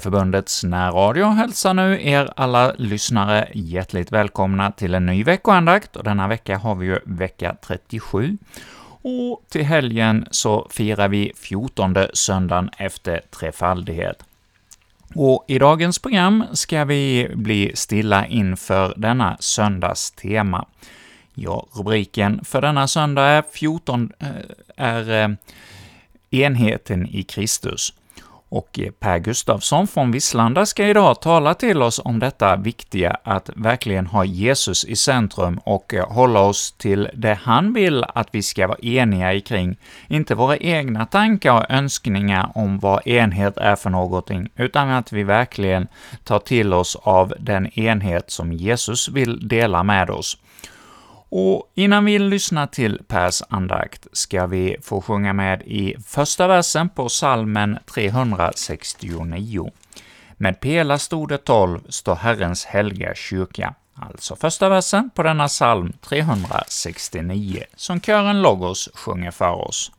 Kyrkliga närradio hälsar nu er alla lyssnare hjärtligt välkomna till en ny veckoandakt, och denna vecka har vi ju vecka 37. Och till helgen så firar vi 14 söndagen efter trefaldighet. Och i dagens program ska vi bli stilla inför denna söndags tema. Ja, rubriken för denna söndag är 14 eh, är eh, enheten i Kristus. Och eh, Per Gustafsson från Visslanda ska idag tala till oss om detta viktiga att verkligen ha Jesus i centrum och eh, hålla oss till det han vill att vi ska vara eniga kring, inte våra egna tankar och önskningar om vad enhet är för någonting, utan att vi verkligen tar till oss av den enhet som Jesus vill dela med oss. Och innan vi lyssnar till Pers andakt ska vi få sjunga med i första versen på salmen 369. Med pela stod det tolv, står Herrens helga kyrka. Alltså första versen på denna psalm 369, som kören Logos sjunger för oss.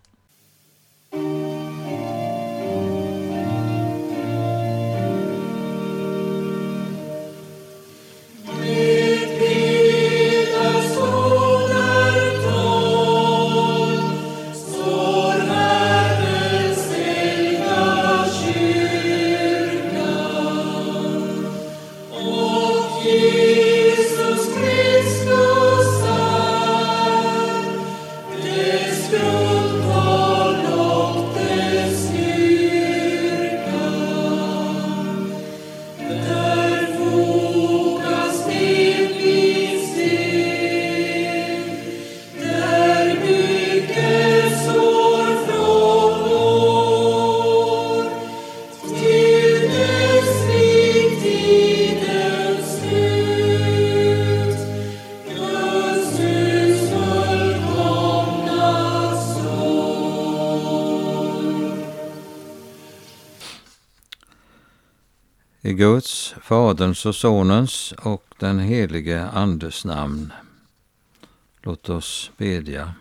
I Guds, Faderns och Sonens och den helige Andes namn. Låt oss bedja.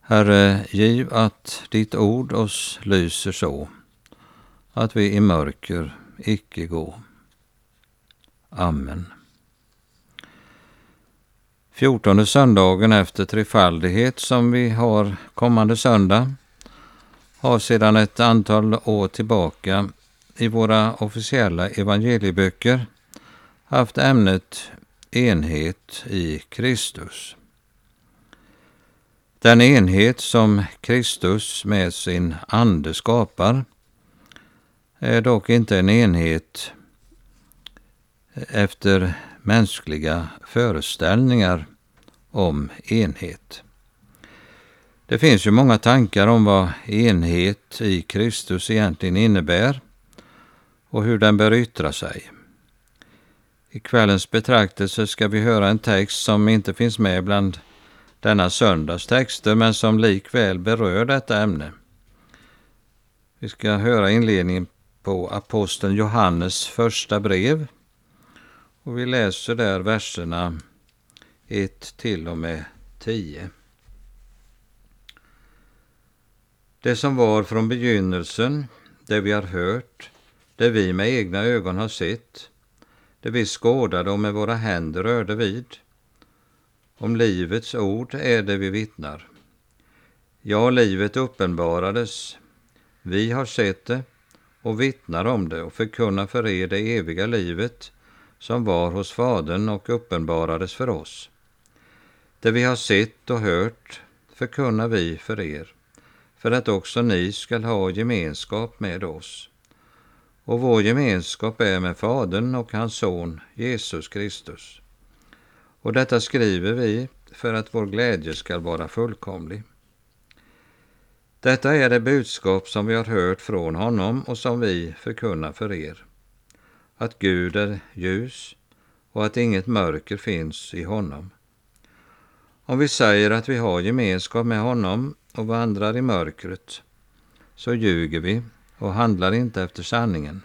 Herre, giv att ditt ord oss lyser så, att vi i mörker icke gå. Amen. Fjortonde söndagen efter trefaldighet som vi har kommande söndag har sedan ett antal år tillbaka i våra officiella evangelieböcker haft ämnet enhet i Kristus. Den enhet som Kristus med sin ande skapar är dock inte en enhet efter mänskliga föreställningar om enhet. Det finns ju många tankar om vad enhet i Kristus egentligen innebär och hur den bör yttra sig. I kvällens betraktelse ska vi höra en text som inte finns med bland denna söndags texter, men som likväl berör detta ämne. Vi ska höra inledningen på aposteln Johannes första brev, och vi läser där verserna 1 till och med 10. Det som var från begynnelsen, det vi har hört, det vi med egna ögon har sett, det vi skådade och med våra händer rörde vid. Om livets ord är det vi vittnar. Ja, livet uppenbarades. Vi har sett det och vittnar om det och förkunnar för er det eviga livet som var hos Fadern och uppenbarades för oss. Det vi har sett och hört förkunnar vi för er, för att också ni skall ha gemenskap med oss och vår gemenskap är med Fadern och hans son Jesus Kristus. Och detta skriver vi för att vår glädje skall vara fullkomlig. Detta är det budskap som vi har hört från honom och som vi förkunnar för er. Att Gud är ljus och att inget mörker finns i honom. Om vi säger att vi har gemenskap med honom och vandrar i mörkret, så ljuger vi och handlar inte efter sanningen.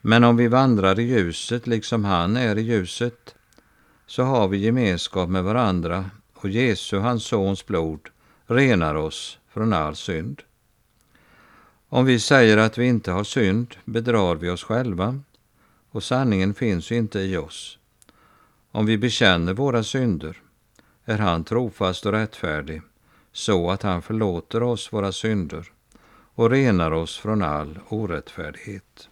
Men om vi vandrar i ljuset liksom han är i ljuset, så har vi gemenskap med varandra och Jesu, hans sons blod, renar oss från all synd. Om vi säger att vi inte har synd bedrar vi oss själva och sanningen finns inte i oss. Om vi bekänner våra synder är han trofast och rättfärdig så att han förlåter oss våra synder och renar oss från all orättfärdighet.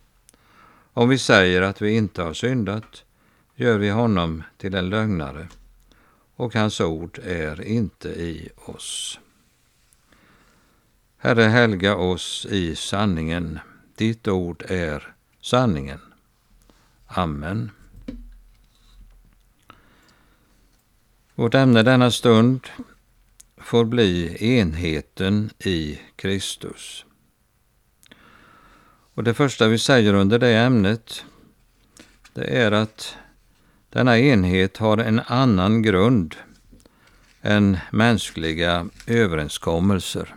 Om vi säger att vi inte har syndat gör vi honom till en lögnare och hans ord är inte i oss. Herre, helga oss i sanningen. Ditt ord är sanningen. Amen. Vårt ämne denna stund får bli enheten i Kristus. Och Det första vi säger under det ämnet det är att denna enhet har en annan grund än mänskliga överenskommelser.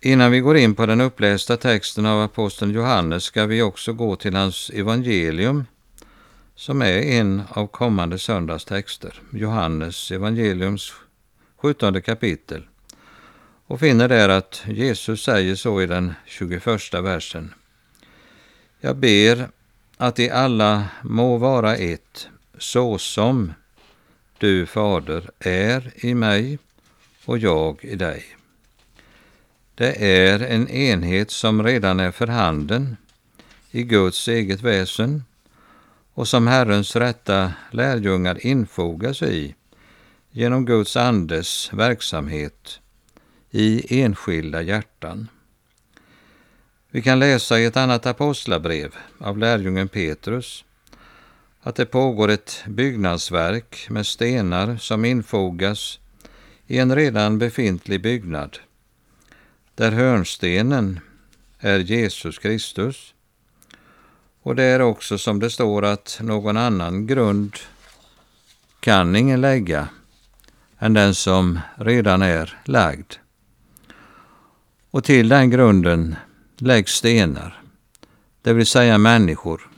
Innan vi går in på den upplästa texten av aposteln Johannes ska vi också gå till hans evangelium som är en av kommande söndags texter, Johannes evangeliums 17 kapitel och finner där att Jesus säger så i den 21 versen. Jag ber att de alla må vara ett, så som du, Fader, är i mig och jag i dig. Det är en enhet som redan är för handen i Guds eget väsen och som Herrens rätta lärjungar infogas i genom Guds andes verksamhet i enskilda hjärtan. Vi kan läsa i ett annat apostlabrev av lärjungen Petrus att det pågår ett byggnadsverk med stenar som infogas i en redan befintlig byggnad, där hörnstenen är Jesus Kristus. Och det är också som det står att någon annan grund kan ingen lägga än den som redan är lagd. Och till den grunden läggs stenar, det vill säga människor,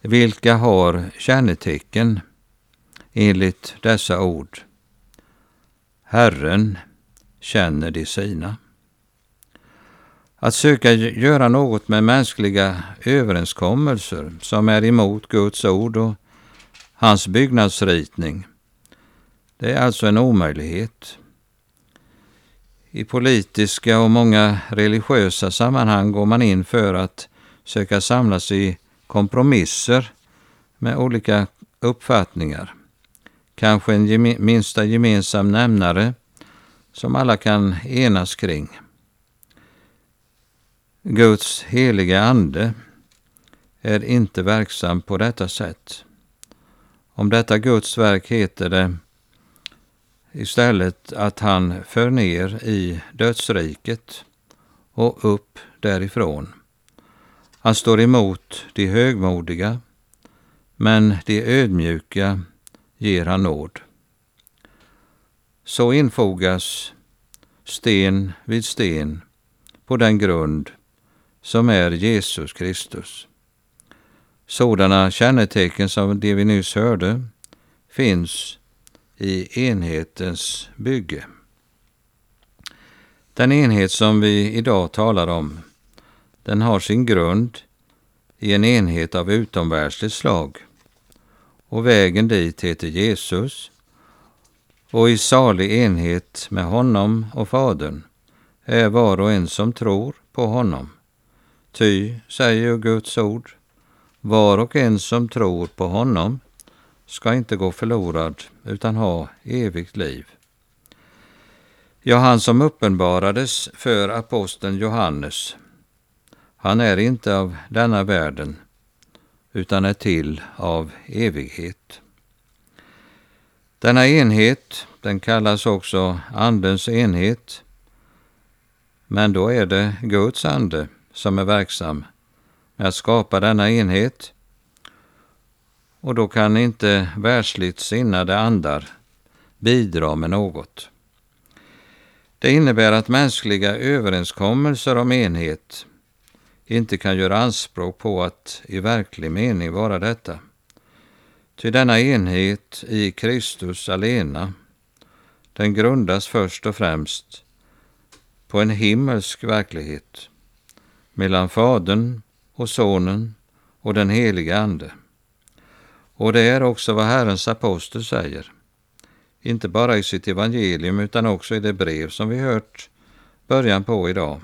vilka har kännetecken enligt dessa ord. Herren känner de sina. Att söka göra något med mänskliga överenskommelser som är emot Guds ord och hans byggnadsritning, det är alltså en omöjlighet. I politiska och många religiösa sammanhang går man in för att söka samlas i kompromisser med olika uppfattningar. Kanske en geme minsta gemensam nämnare som alla kan enas kring. Guds heliga ande är inte verksam på detta sätt. Om detta Guds verk heter det istället att han för ner i dödsriket och upp därifrån. Han står emot de högmodiga, men de ödmjuka ger han nåd. Så infogas sten vid sten på den grund som är Jesus Kristus. Sådana kännetecken som det vi nyss hörde finns i enhetens bygge. Den enhet som vi idag talar om, den har sin grund i en enhet av utomvärldsligt slag och vägen dit heter Jesus och i salig enhet med honom och Fadern är var och en som tror på honom. Ty, säger Guds ord, var och en som tror på honom ska inte gå förlorad utan ha evigt liv. Ja, han som uppenbarades för aposteln Johannes, han är inte av denna världen utan är till av evighet. Denna enhet, den kallas också Andens enhet, men då är det Guds ande som är verksam med att skapa denna enhet och då kan inte världsligt sinnade andar bidra med något. Det innebär att mänskliga överenskommelser om enhet inte kan göra anspråk på att i verklig mening vara detta. Ty denna enhet i Kristus alena, den grundas först och främst på en himmelsk verklighet mellan Fadern och Sonen och den helige Ande. Och det är också vad Herrens apostel säger, inte bara i sitt evangelium utan också i det brev som vi hört början på idag.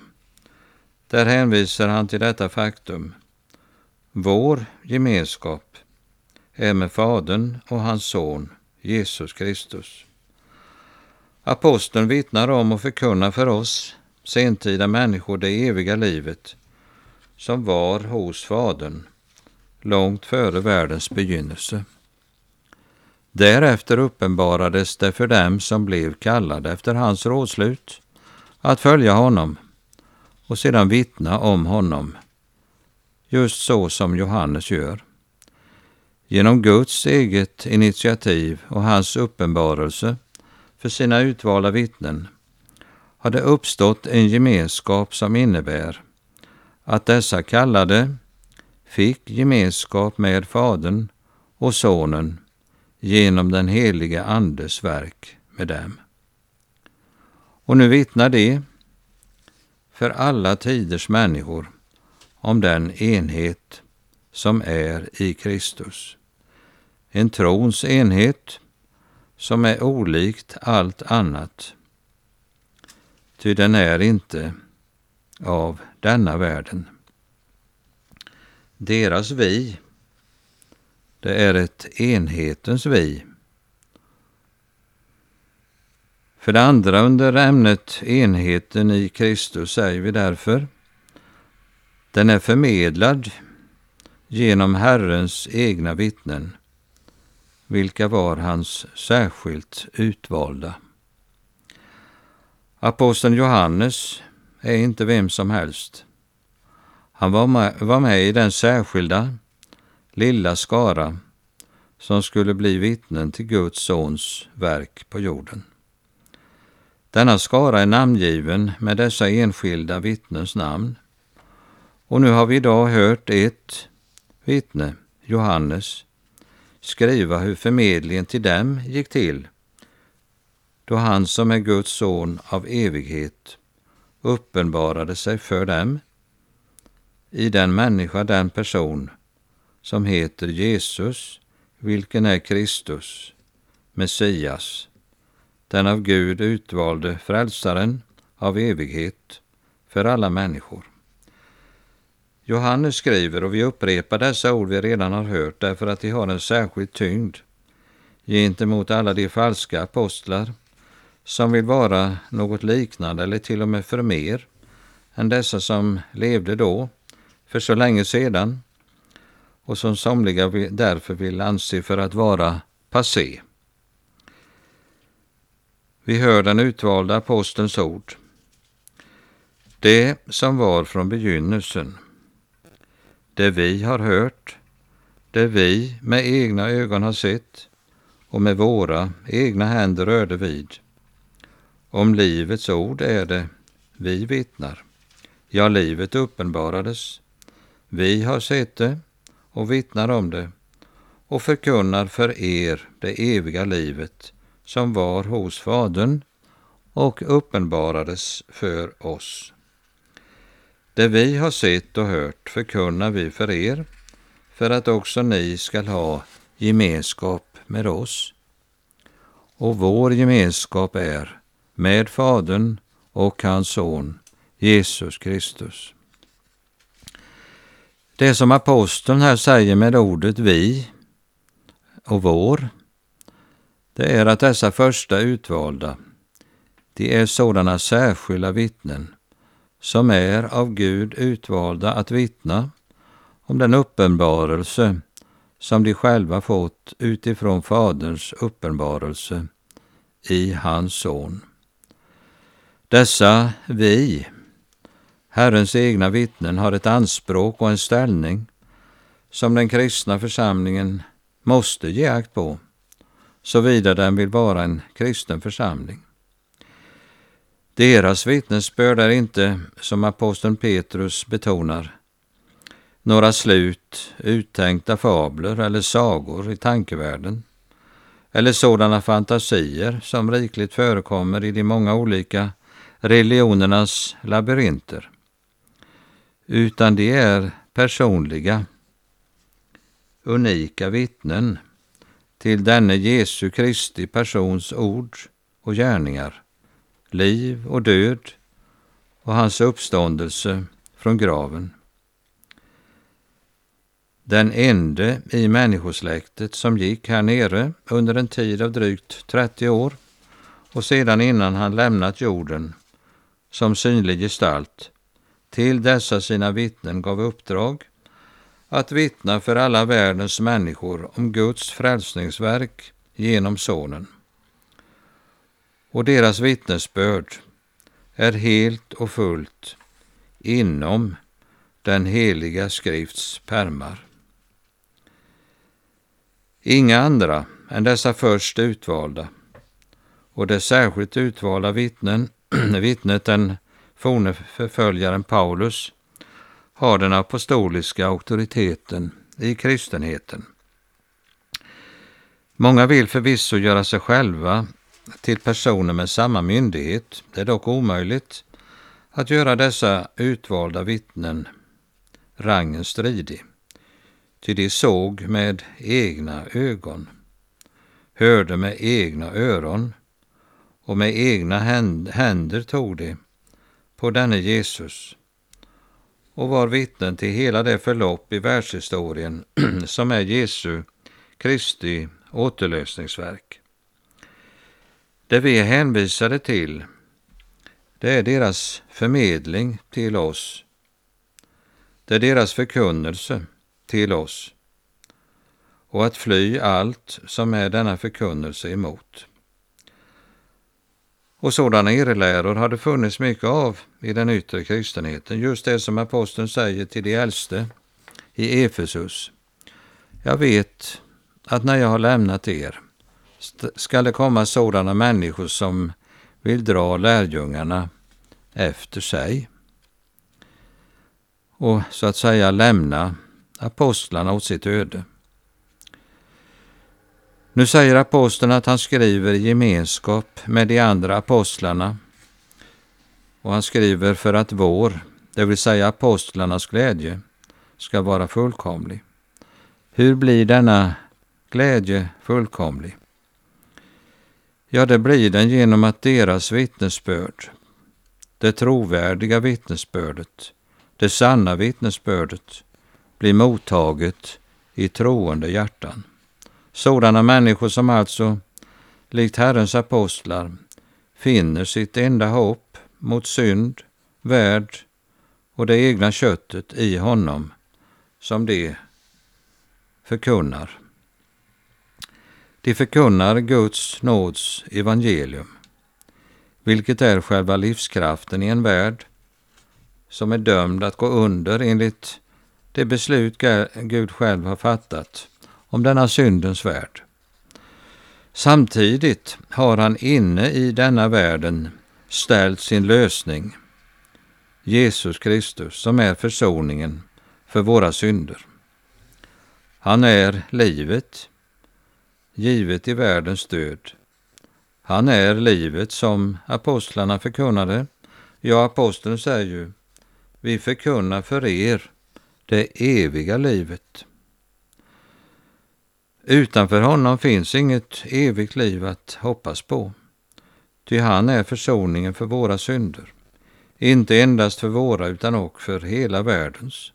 Där hänvisar han till detta faktum. Vår gemenskap är med Fadern och hans son Jesus Kristus. Aposteln vittnar om och förkunnar för oss sentida människor det eviga livet som var hos Fadern långt före världens begynnelse. Därefter uppenbarades det för dem som blev kallade efter hans rådslut att följa honom och sedan vittna om honom, just så som Johannes gör. Genom Guds eget initiativ och hans uppenbarelse för sina utvalda vittnen har det uppstått en gemenskap som innebär att dessa kallade fick gemenskap med Fadern och Sonen genom den helige Andes verk med dem. Och nu vittnar de för alla tiders människor om den enhet som är i Kristus. En trons enhet som är olikt allt annat. Ty den är inte av denna världen. Deras vi, det är ett enhetens vi. För det andra under ämnet enheten i Kristus säger vi därför den är förmedlad genom Herrens egna vittnen, vilka var hans särskilt utvalda. Aposteln Johannes är inte vem som helst. Han var med, var med i den särskilda lilla skara som skulle bli vittnen till Guds sons verk på jorden. Denna skara är namngiven med dessa enskilda vittnens namn. Och nu har vi idag hört ett vittne, Johannes, skriva hur förmedlingen till dem gick till, då han som är Guds son av evighet uppenbarade sig för dem i den människa, den person som heter Jesus, vilken är Kristus, Messias, den av Gud utvalde frälsaren av evighet för alla människor. Johannes skriver, och vi upprepar dessa ord vi redan har hört därför att de har en särskild tyngd gentemot alla de falska apostlar som vill vara något liknande eller till och med för mer än dessa som levde då, för så länge sedan och som somliga därför vill anse för att vara passé. Vi hör den utvalda apostelns ord. Det som var från begynnelsen, det vi har hört, det vi med egna ögon har sett och med våra egna händer rörde vid. Om livets ord är det vi vittnar. Ja, livet uppenbarades. Vi har sett det och vittnar om det och förkunnar för er det eviga livet som var hos Fadern och uppenbarades för oss. Det vi har sett och hört förkunnar vi för er, för att också ni skall ha gemenskap med oss. Och vår gemenskap är med Fadern och hans son Jesus Kristus. Det som aposteln här säger med ordet vi och vår det är att dessa första utvalda, de är sådana särskilda vittnen som är av Gud utvalda att vittna om den uppenbarelse som de själva fått utifrån Faderns uppenbarelse i hans son. Dessa vi, Herrens egna vittnen, har ett anspråk och en ställning som den kristna församlingen måste ge akt på såvida den vill vara en kristen församling. Deras vittnesbörd är inte, som aposteln Petrus betonar, några slut uttänkta fabler eller sagor i tankevärlden, eller sådana fantasier som rikligt förekommer i de många olika religionernas labyrinter, utan de är personliga, unika vittnen till denne Jesu Kristi persons ord och gärningar, liv och död och hans uppståndelse från graven. Den ende i människosläktet som gick här nere under en tid av drygt 30 år och sedan innan han lämnat jorden som synlig gestalt till dessa sina vittnen gav uppdrag att vittna för alla världens människor om Guds frälsningsverk genom Sonen. Och deras vittnesbörd är helt och fullt inom den heliga skrifts pärmar. Inga andra än dessa först utvalda och det särskilt utvalda vittnen, vittnet den forne förföljaren Paulus, har den apostoliska auktoriteten i kristenheten. Många vill förvisso göra sig själva till personer med samma myndighet. Det är dock omöjligt att göra dessa utvalda vittnen rangen stridig. Ty de såg med egna ögon, hörde med egna öron och med egna händer tog de på denne Jesus och var vittnen till hela det förlopp i världshistorien som är Jesu Kristi återlösningsverk. Det vi är hänvisade till, det är deras förmedling till oss. Det är deras förkunnelse till oss och att fly allt som är denna förkunnelse emot. Och sådana irrläror har det funnits mycket av i den yttre kristenheten. Just det som aposteln säger till de äldste i Efesus. Jag vet att när jag har lämnat er skall det komma sådana människor som vill dra lärjungarna efter sig och så att säga lämna apostlarna åt sitt öde. Nu säger aposteln att han skriver i gemenskap med de andra apostlarna och han skriver för att vår, det vill säga apostlarnas glädje, ska vara fullkomlig. Hur blir denna glädje fullkomlig? Ja, det blir den genom att deras vittnesbörd, det trovärdiga vittnesbördet, det sanna vittnesbördet, blir mottaget i troende hjärtan. Sådana människor som alltså, likt Herrens apostlar, finner sitt enda hopp mot synd, värld och det egna köttet i honom som de förkunnar. De förkunnar Guds nåds evangelium, vilket är själva livskraften i en värld som är dömd att gå under enligt det beslut Gud själv har fattat om denna syndens värld. Samtidigt har han inne i denna världen ställt sin lösning, Jesus Kristus, som är försoningen för våra synder. Han är livet, givet i världens död. Han är livet som apostlarna förkunnade. Ja, aposteln säger ju, vi förkunnar för er det eviga livet. Utanför honom finns inget evigt liv att hoppas på. Ty han är försoningen för våra synder. Inte endast för våra utan också för hela världens.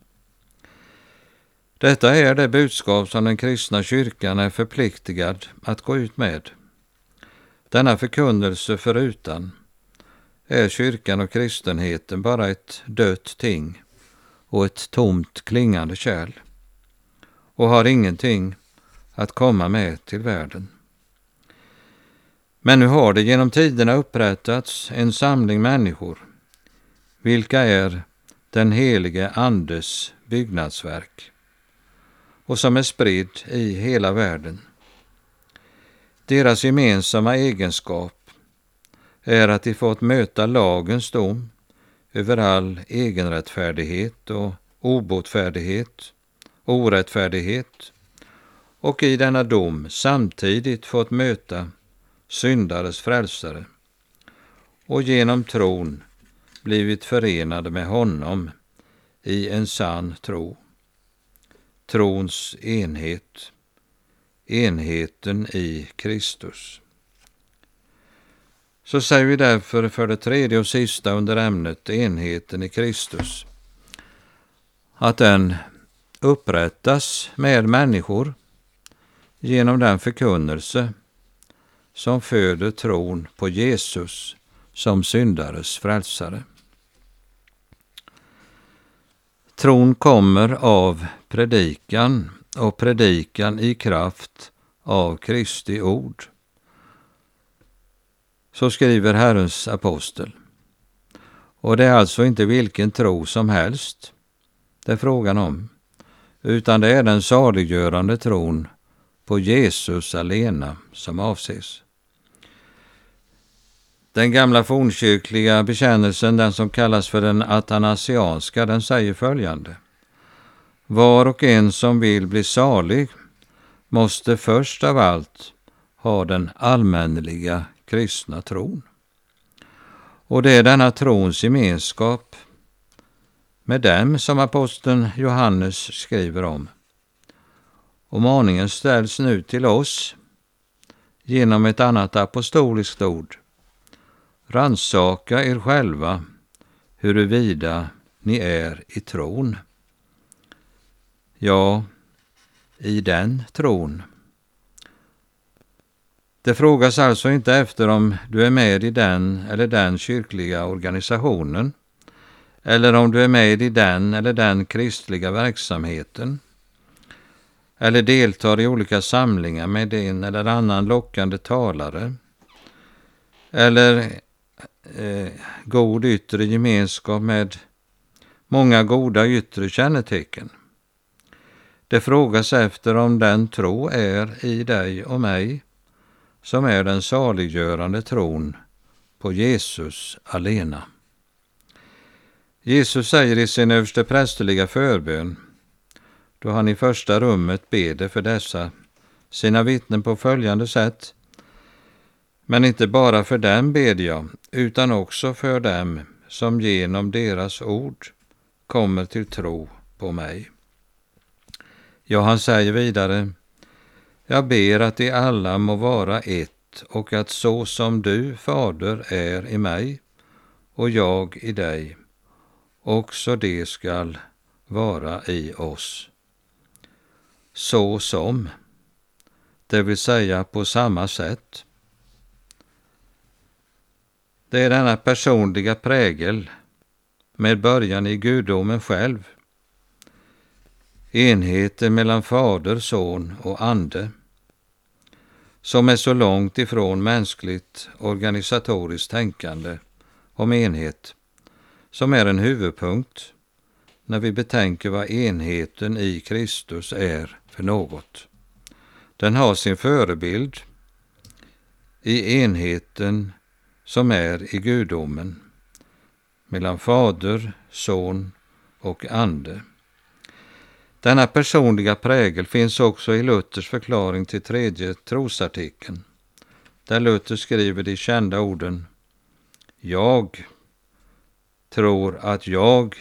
Detta är det budskap som den kristna kyrkan är förpliktigad att gå ut med. Denna förkunnelse förutan är kyrkan och kristenheten bara ett dött ting och ett tomt klingande kärl och har ingenting att komma med till världen. Men nu har det genom tiderna upprättats en samling människor, vilka är den helige Andes byggnadsverk och som är spridd i hela världen. Deras gemensamma egenskap är att de fått möta lagens dom över all egenrättfärdighet och obotfärdighet, orättfärdighet och i denna dom samtidigt fått möta syndares frälsare och genom tron blivit förenade med honom i en sann tro. Trons enhet, enheten i Kristus. Så säger vi därför för det tredje och sista under ämnet enheten i Kristus, att den upprättas med människor genom den förkunnelse som föder tron på Jesus som syndares frälsare. Tron kommer av predikan och predikan i kraft av Kristi ord. Så skriver Herrens apostel. Och det är alltså inte vilken tro som helst det är frågan om, utan det är den saliggörande tron på Jesus alena som avses. Den gamla fornkyrkliga bekännelsen, den som kallas för den atanasianska, den säger följande. Var och en som vill bli salig måste först av allt ha den allmänliga kristna tron. Och det är denna trons gemenskap med dem som aposteln Johannes skriver om. Och maningen ställs nu till oss genom ett annat apostoliskt ord. Ransaka er själva huruvida ni är i tron. Ja, i den tron. Det frågas alltså inte efter om du är med i den eller den kyrkliga organisationen, eller om du är med i den eller den kristliga verksamheten, eller deltar i olika samlingar med en eller annan lockande talare, eller eh, god yttre gemenskap med många goda yttre kännetecken. Det frågas efter om den tro är i dig och mig som är den saliggörande tron på Jesus alena. Jesus säger i sin översteprästerliga förbön, då han i första rummet beder för dessa sina vittnen på följande sätt. Men inte bara för dem beder jag, utan också för dem som genom deras ord kommer till tro på mig. Ja, han säger vidare, jag ber att de alla må vara ett och att så som du, Fader, är i mig och jag i dig, också det skall vara i oss. Så som, det vill säga på samma sätt. Det är denna personliga prägel med början i gudomen själv. Enheten mellan Fader, Son och Ande som är så långt ifrån mänskligt organisatoriskt tänkande om enhet som är en huvudpunkt när vi betänker vad enheten i Kristus är för något. Den har sin förebild i enheten som är i gudomen mellan Fader, Son och Ande. Denna personliga prägel finns också i Luthers förklaring till tredje trosartikeln, där Luther skriver de kända orden Jag tror att jag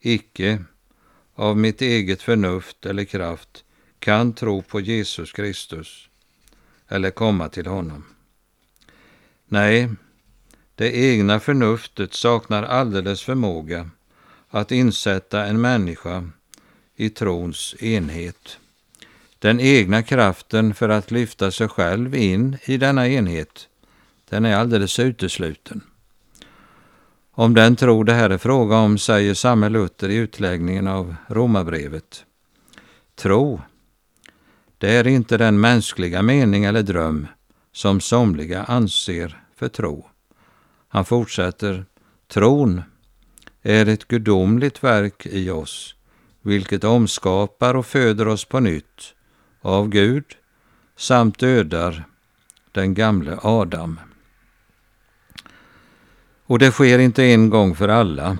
icke av mitt eget förnuft eller kraft kan tro på Jesus Kristus eller komma till honom. Nej, det egna förnuftet saknar alldeles förmåga att insätta en människa i trons enhet. Den egna kraften för att lyfta sig själv in i denna enhet, den är alldeles utesluten. Om den tro det här är fråga om säger samme Luther i utläggningen av Romarbrevet. Tro, det är inte den mänskliga mening eller dröm som somliga anser för tro. Han fortsätter, tron är ett gudomligt verk i oss, vilket omskapar och föder oss på nytt av Gud samt dödar den gamle Adam. Och det sker inte en gång för alla,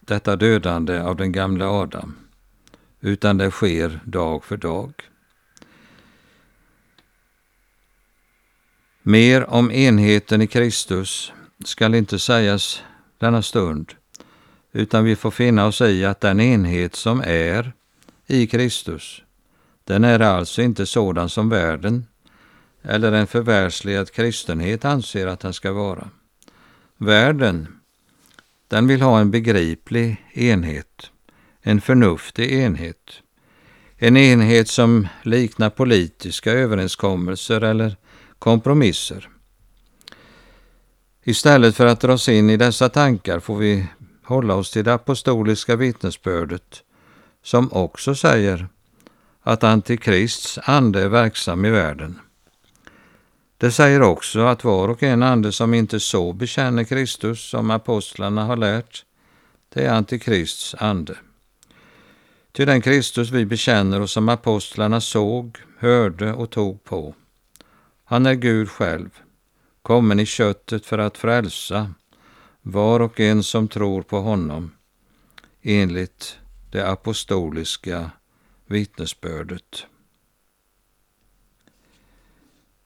detta dödande av den gamle Adam, utan det sker dag för dag. Mer om enheten i Kristus skall inte sägas denna stund, utan vi får finna oss i att den enhet som är i Kristus, den är alltså inte sådan som världen eller en förvärsligad kristenhet anser att den ska vara. Världen, den vill ha en begriplig enhet, en förnuftig enhet, en enhet som liknar politiska överenskommelser eller kompromisser. Istället för att dras in i dessa tankar får vi hålla oss till det apostoliska vittnesbördet som också säger att Antikrists ande är verksam i världen. Det säger också att var och en ande som inte så bekänner Kristus som apostlarna har lärt, det är Antikrists ande. Till den Kristus vi bekänner och som apostlarna såg, hörde och tog på. Han är Gud själv, kommen i köttet för att frälsa var och en som tror på honom, enligt det apostoliska vittnesbördet.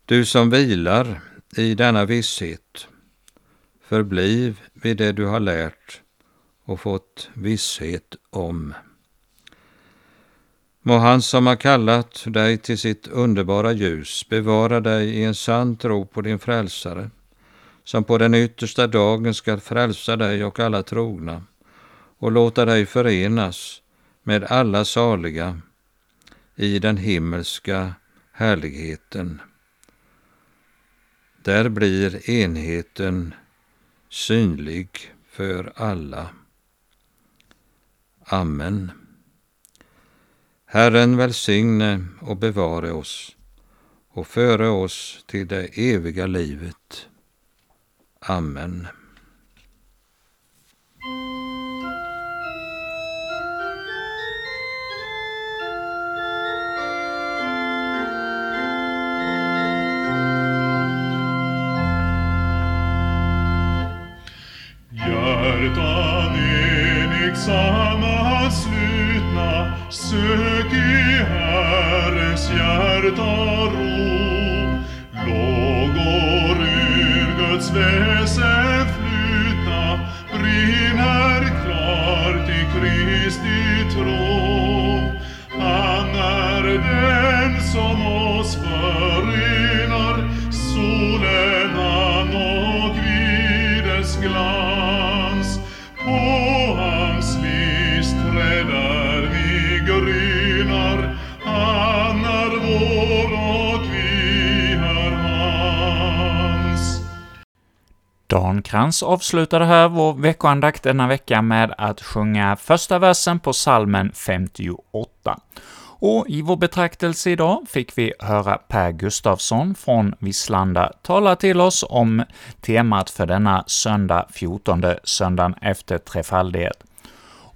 Du som vilar i denna visshet, förbliv vid det du har lärt och fått visshet om. Må han som har kallat dig till sitt underbara ljus bevara dig i en sann tro på din frälsare, som på den yttersta dagen skall frälsa dig och alla trogna och låta dig förenas med alla saliga i den himmelska härligheten. Där blir enheten synlig för alla. Amen. Herren välsigne och bevare oss och före oss till det eviga livet. Amen. Guds väsen flutna, brinner klart i Kristi tro. Han är den som Dan Krantz avslutade här vår veckoandakt denna vecka med att sjunga första versen på salmen 58. Och i vår betraktelse idag fick vi höra Per Gustafsson från Visslanda tala till oss om temat för denna söndag 14, söndagen efter trefaldighet.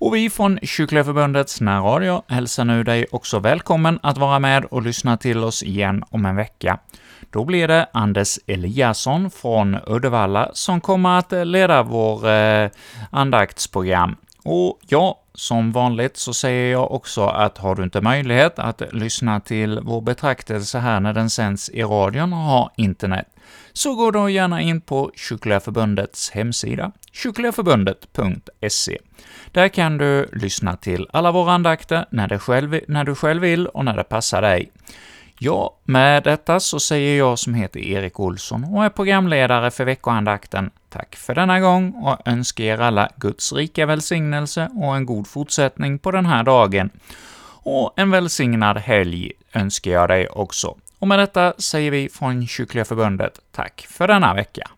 Och vi från Kyrkliga Förbundets närradio hälsar nu dig också välkommen att vara med och lyssna till oss igen om en vecka. Då blir det Anders Eliasson från Uddevalla som kommer att leda vår eh, andaktsprogram. Och jag som vanligt så säger jag också att har du inte möjlighet att lyssna till vår betraktelse här när den sänds i radion och har internet, så gå då gärna in på Kyrkliga Förbundets hemsida, kyrkligaförbundet.se. Där kan du lyssna till alla våra andakter när, det själv, när du själv vill och när det passar dig. Ja, med detta så säger jag som heter Erik Olsson och är programledare för veckoandakten tack för denna gång och önskar er alla Guds rika välsignelse och en god fortsättning på den här dagen. Och en välsignad helg önskar jag dig också. Och med detta säger vi från Kyrkliga Förbundet tack för denna vecka.